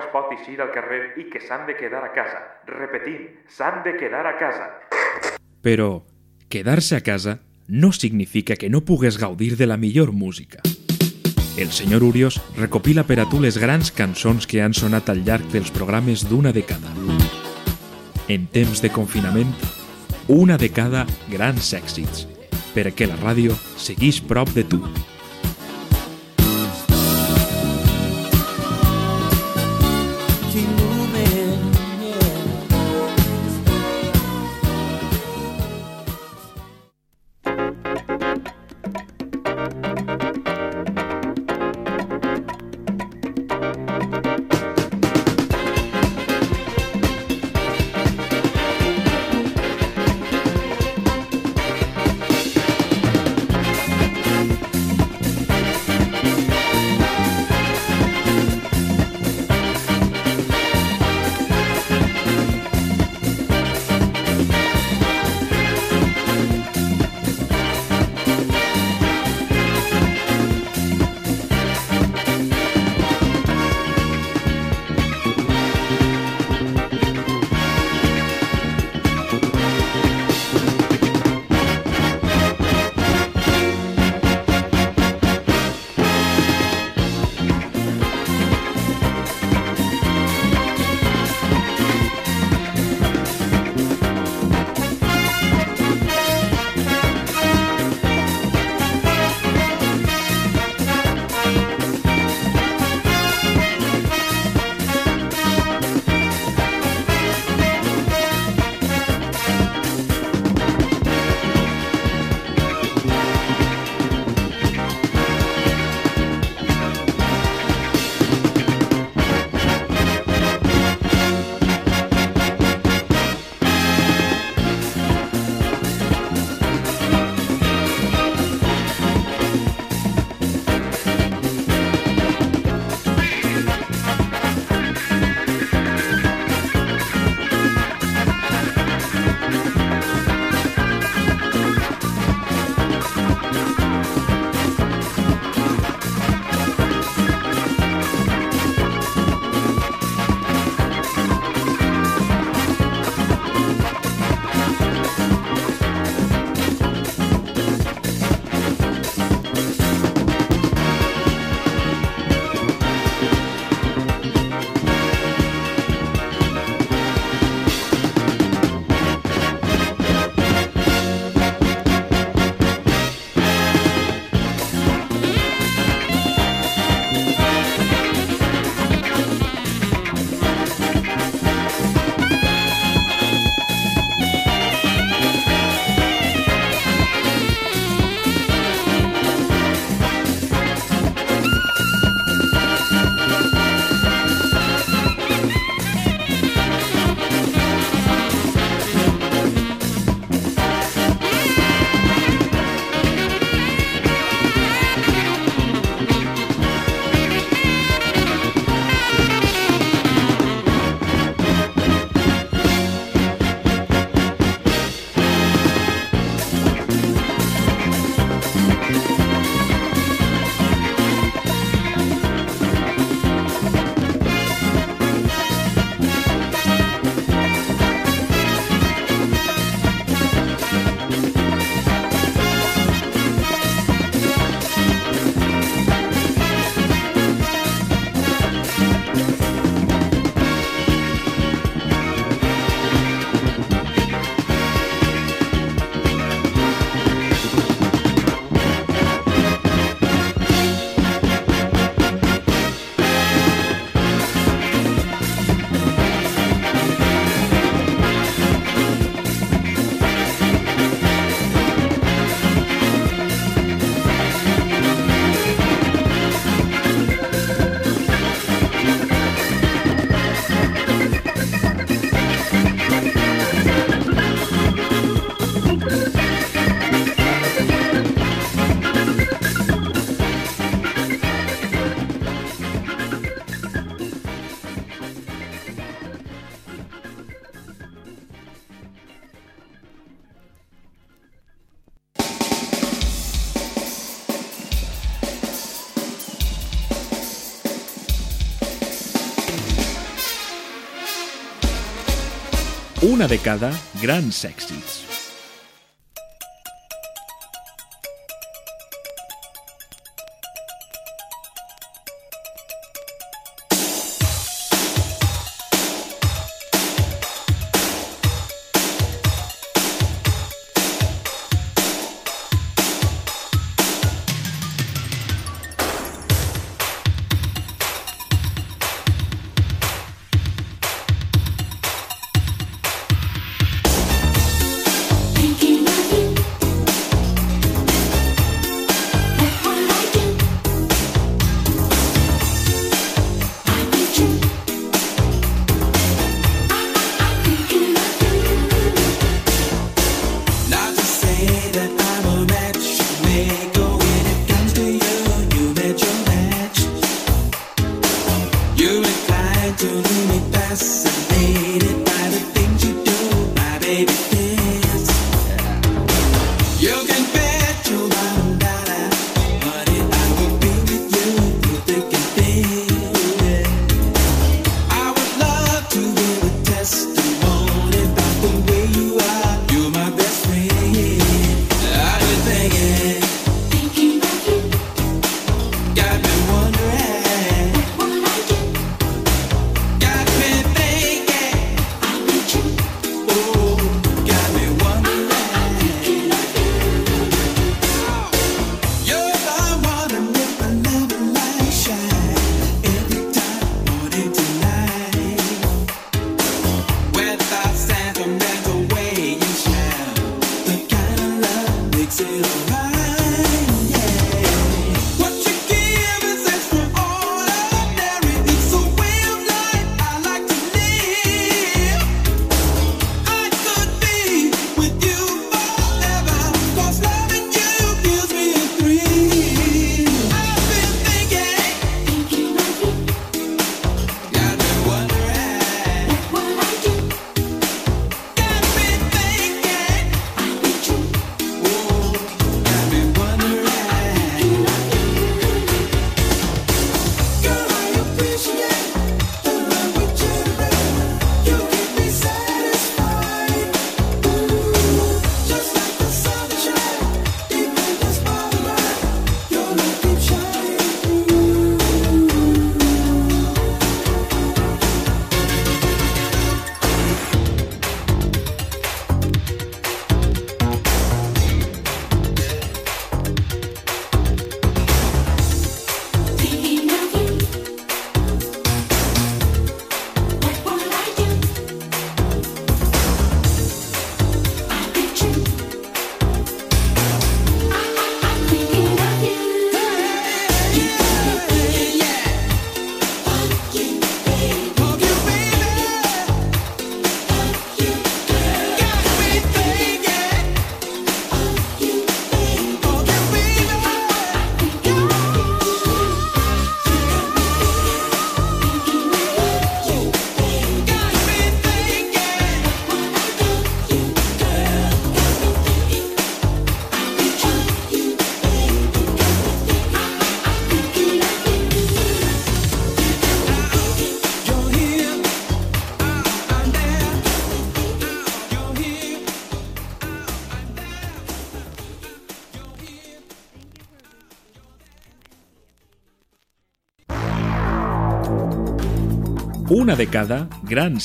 Es pot eixir al carrer i que s'han de quedar a casa. Repetim, s'han de quedar a casa. Però quedar-se a casa no significa que no pugues gaudir de la millor música. El senyor Urios recopila per a tu les grans cançons que han sonat al llarg dels programes d'una dècada. En temps de confinament, una de cada grans èxits, perquè la ràdio segueix prop de tu. Una de cada gran sexy. una de cada grans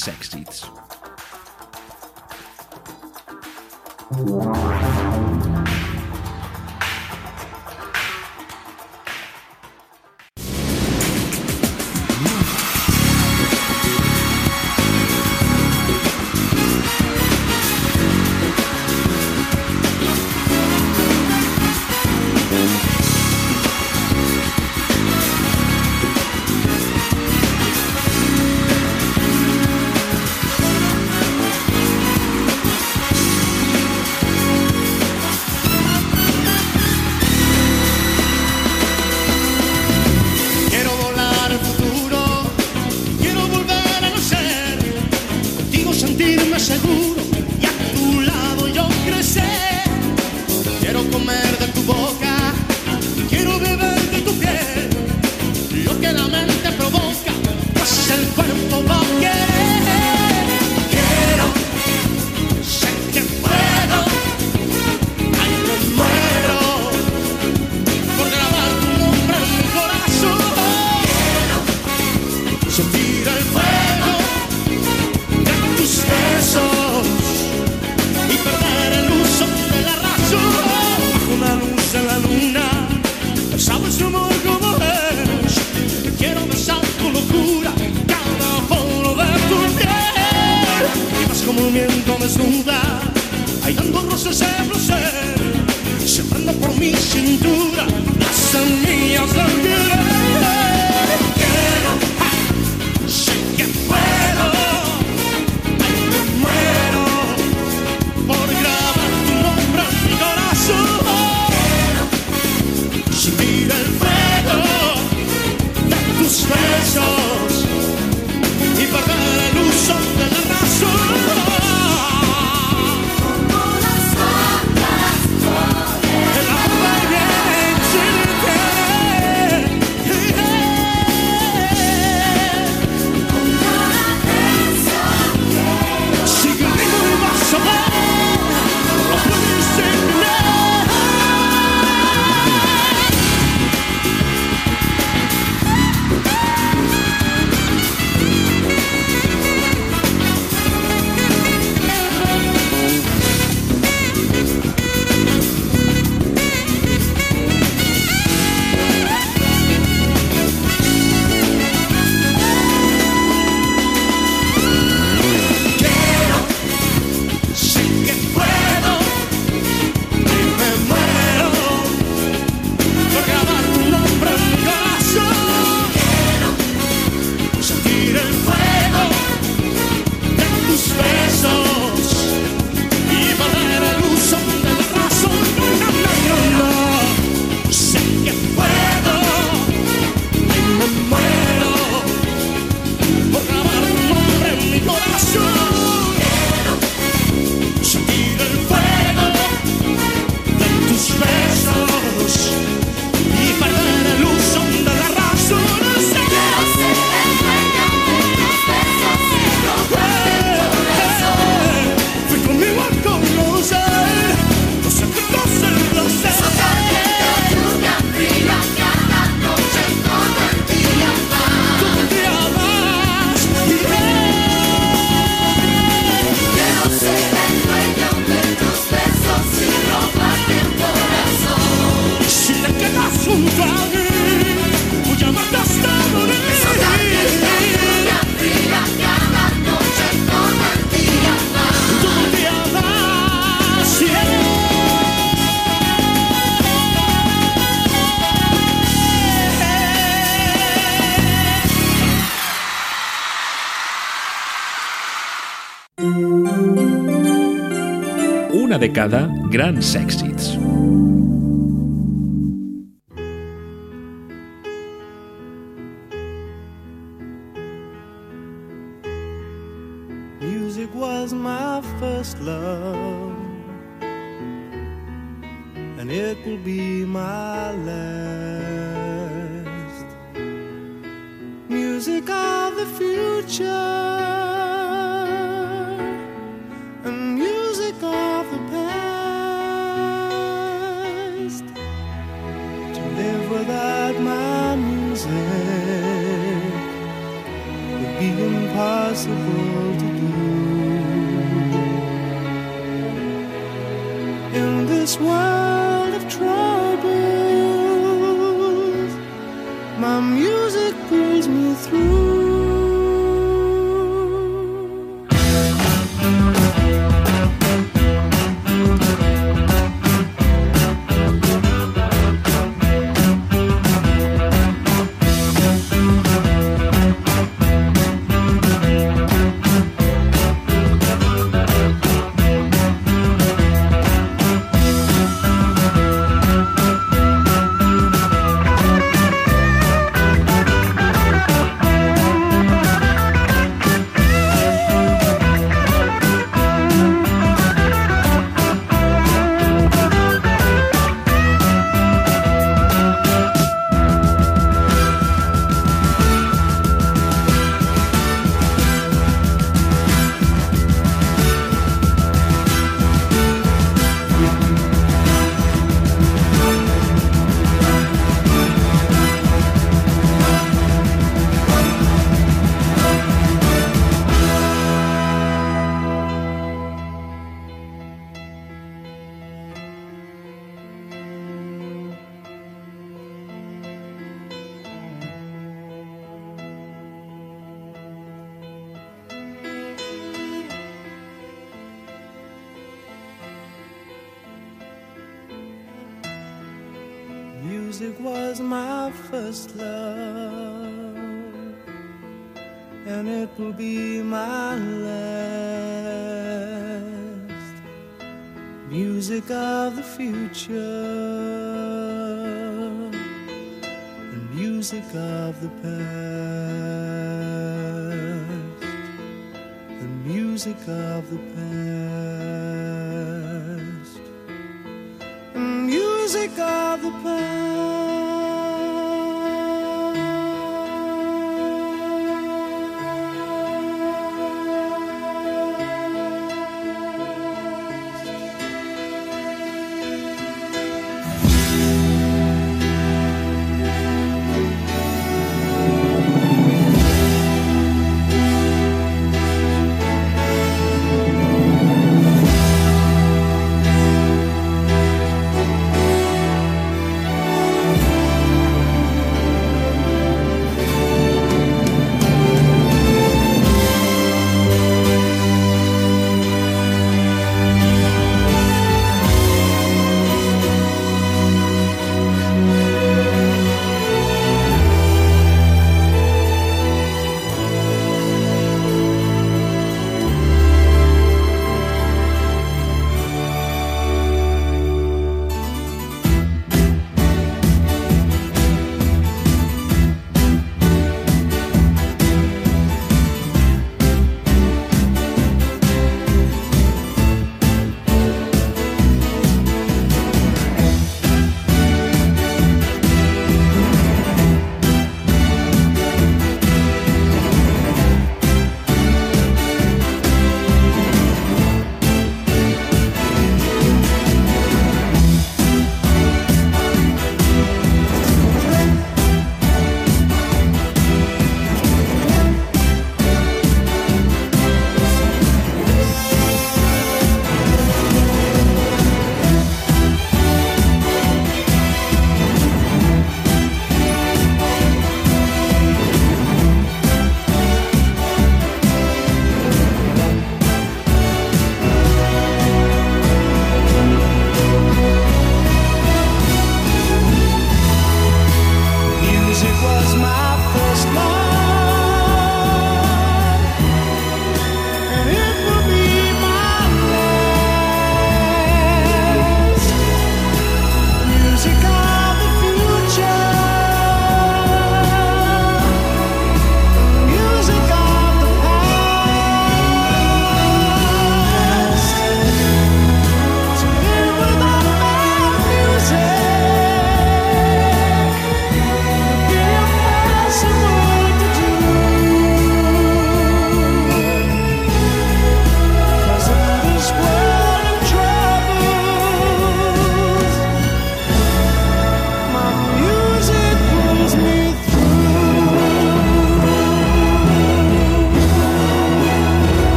she De cada grans èxits. music of the future, the music of the past, the music of the past, the music of the past.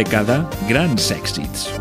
dècada grans èxits.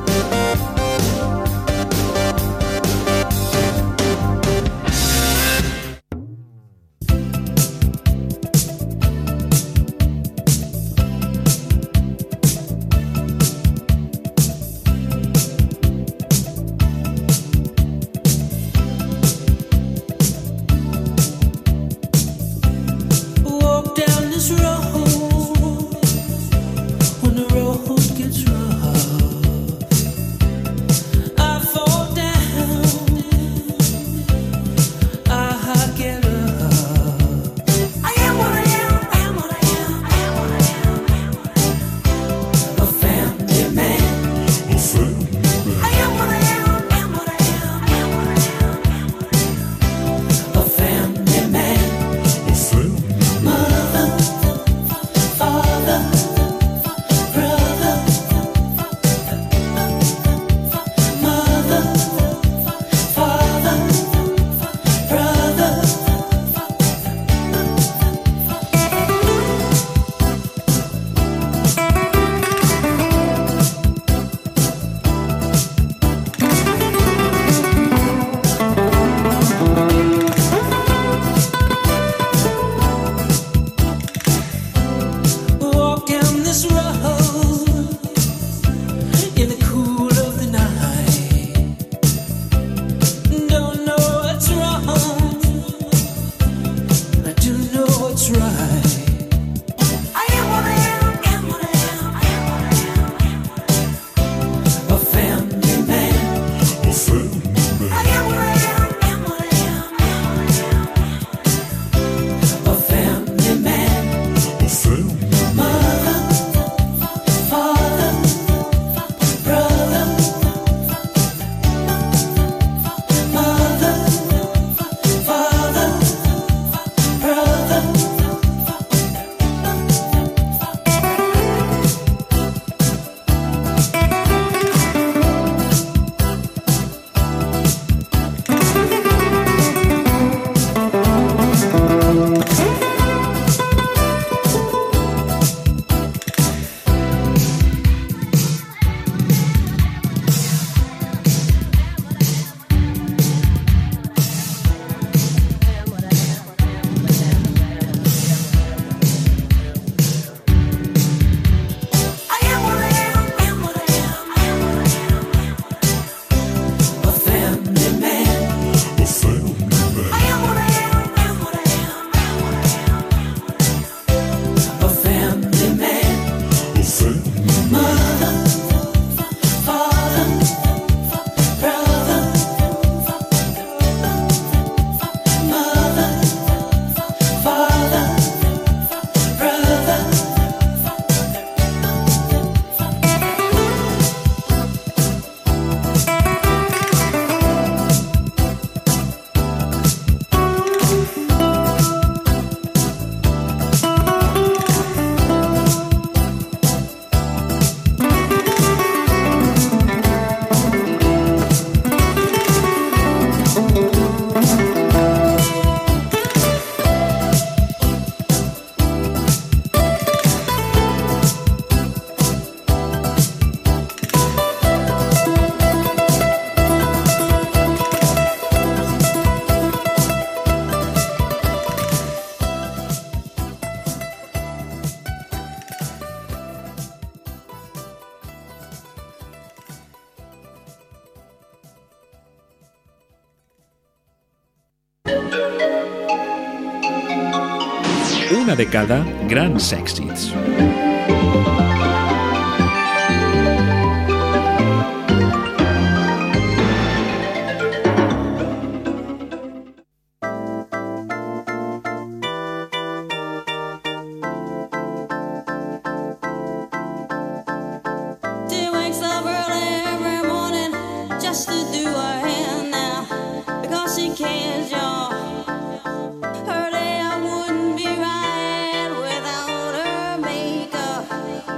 dècada grans èxits.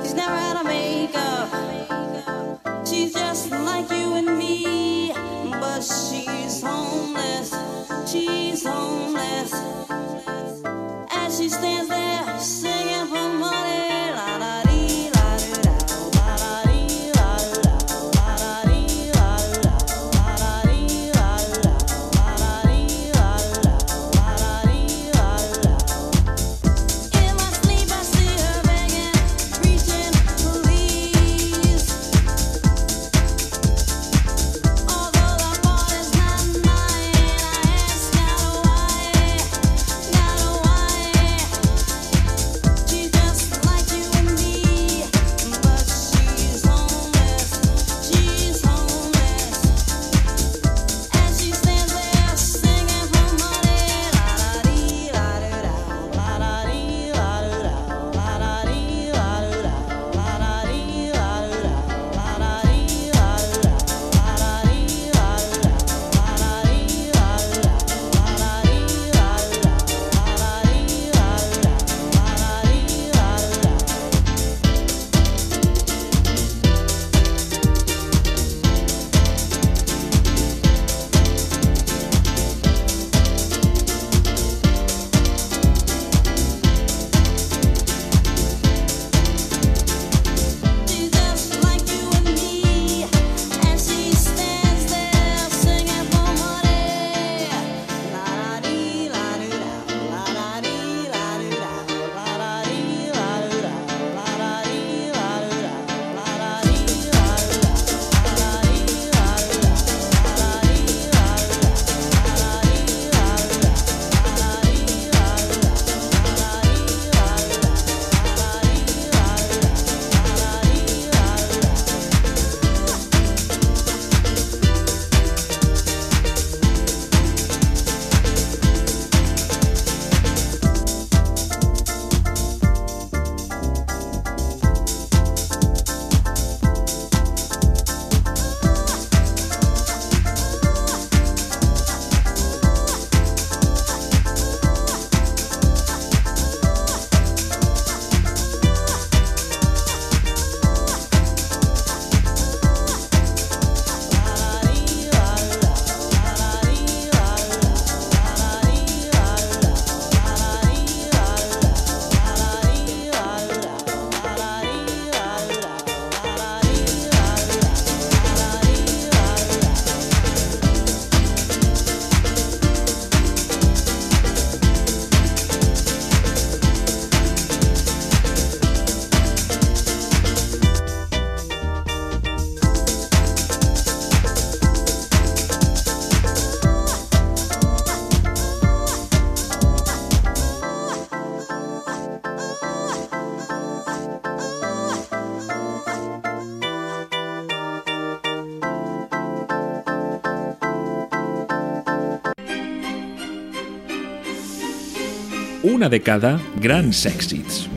She's never out of makeup. She's just like you and me, but she's homeless. She's homeless. As she stands there. Una de cada grans èxits.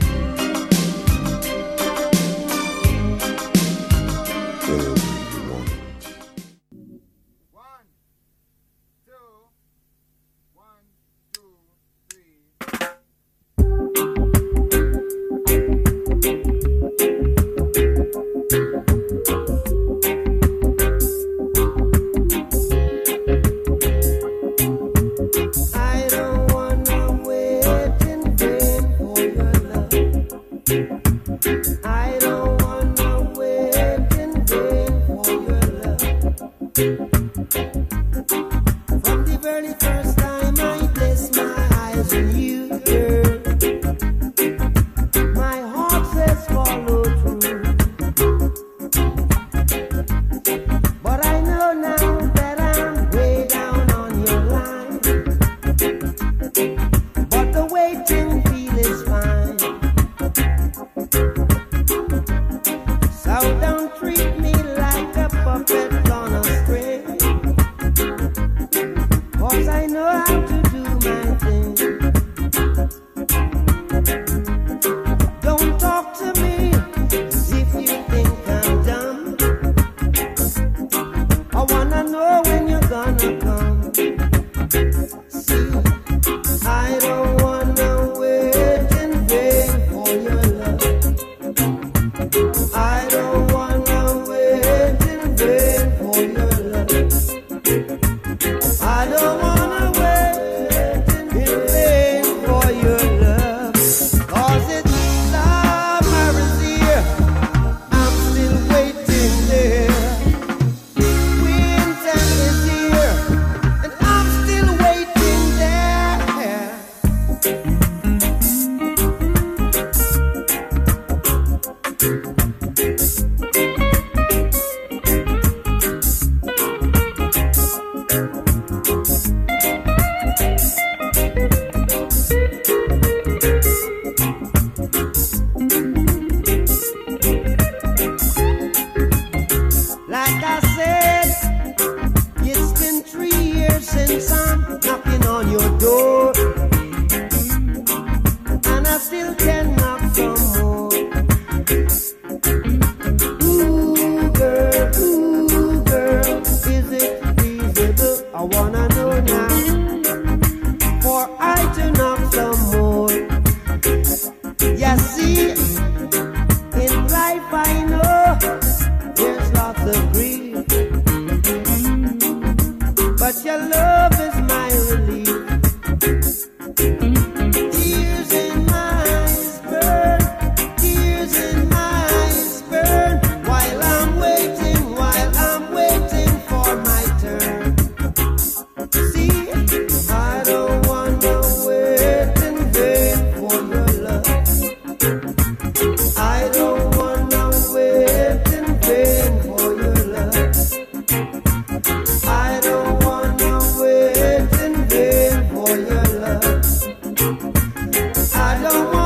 I don't want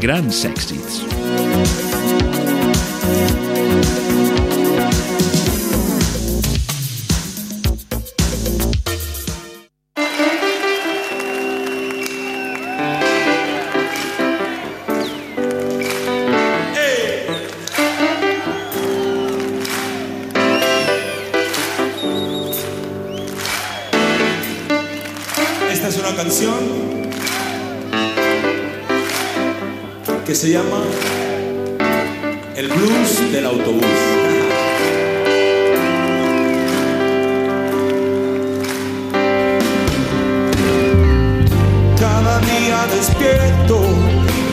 Grand Sextits. Esta es una canción que se llama El Blues del Autobús. Cada día despierto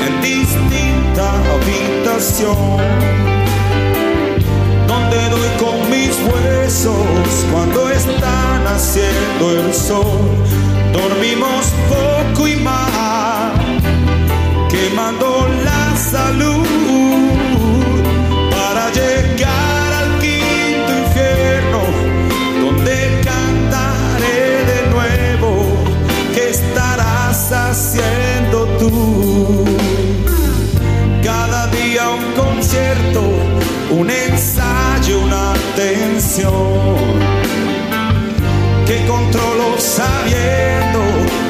en distinta habitación donde doy con mis huesos cuando están haciendo el sol. Dormimos poco y más, quemando salud para llegar al quinto infierno, donde cantaré de nuevo que estarás haciendo tú. Cada día un concierto, un ensayo, una tensión que controlo sabiendo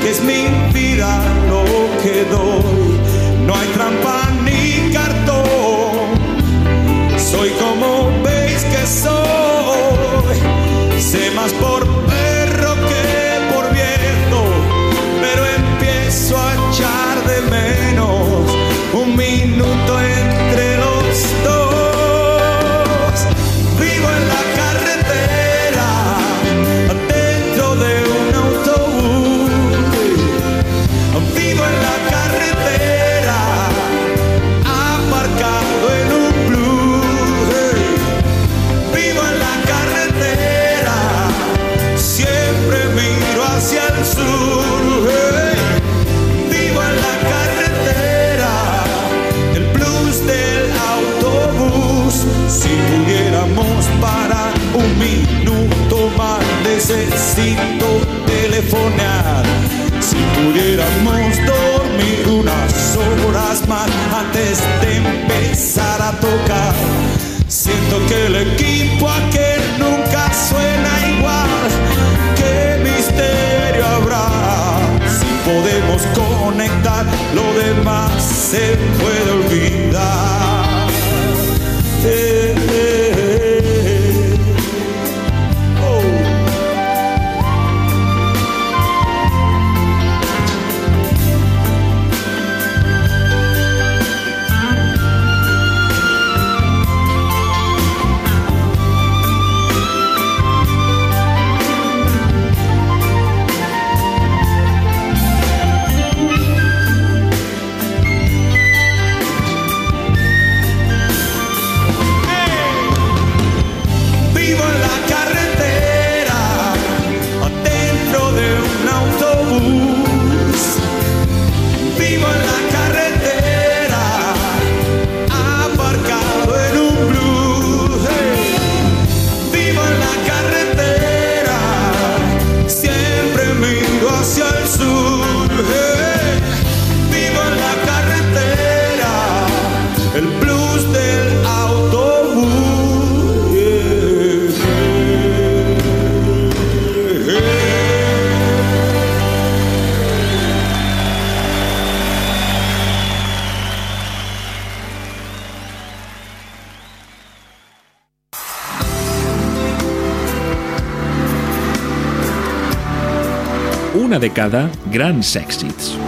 que es mi Una de cada grans èxits.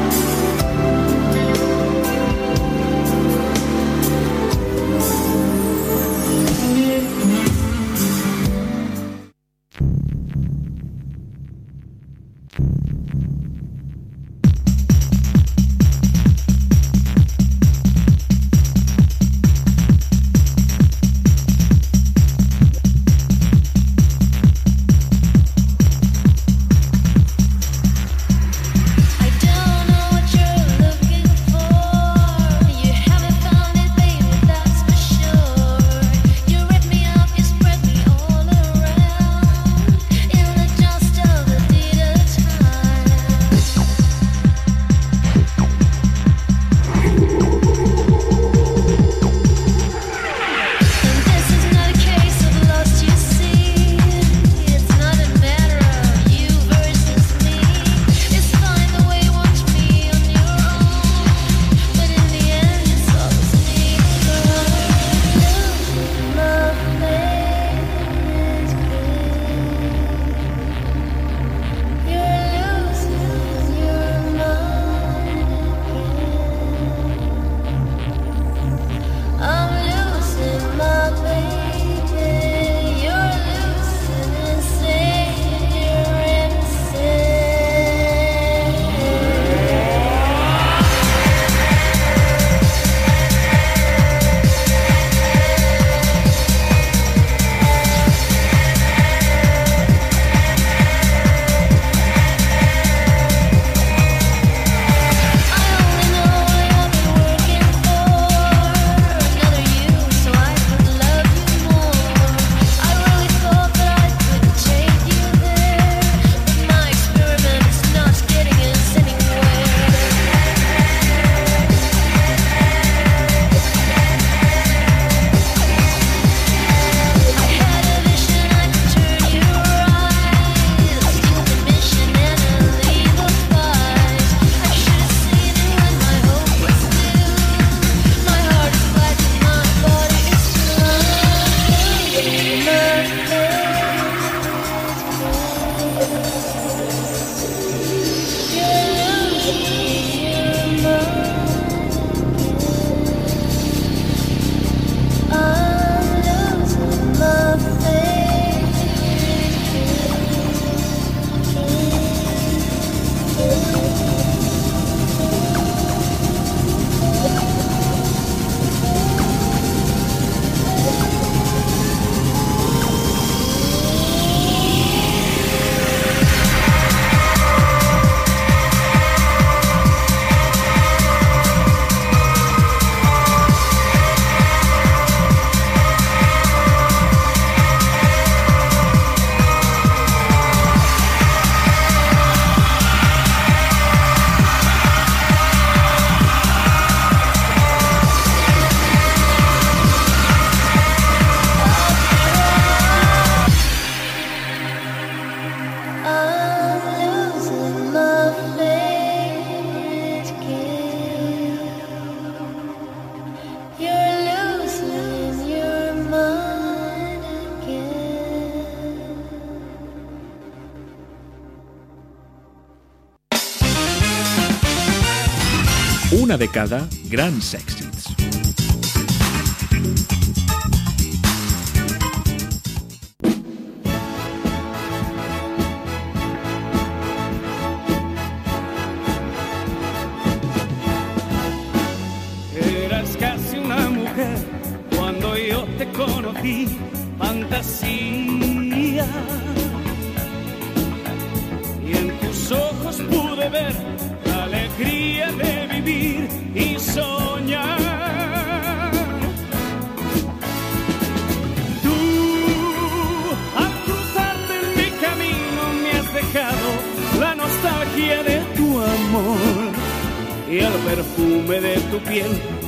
Una de cada, grans èxits.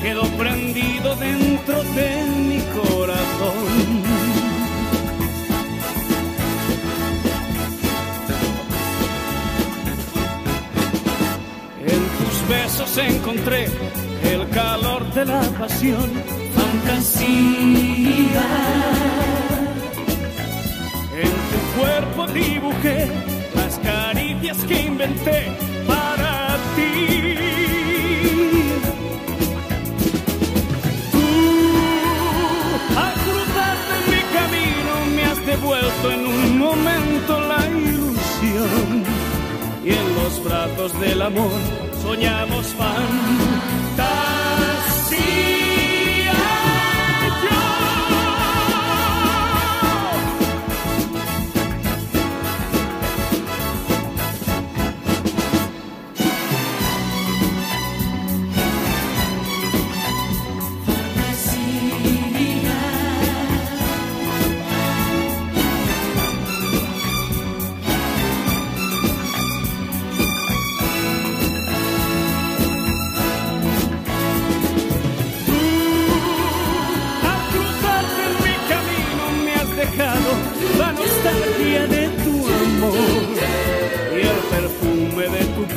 Quedó prendido dentro de mi corazón. En tus besos encontré el calor de la pasión, fantasía. En tu cuerpo dibujé las caricias que inventé para ti. Devuelto en un momento la ilusión. Y en los brazos del amor soñamos fantasía.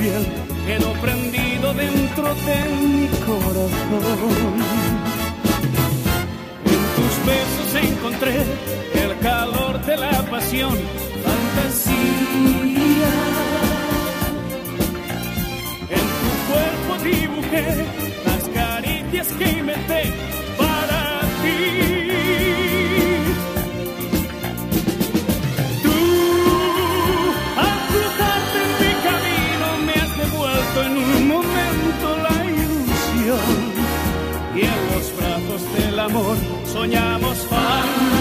Piel quedó prendido dentro de mi corazón. En tus besos encontré el calor de la pasión, fantasía. En tu cuerpo dibujé las caricias que inventé amor soñamos fama.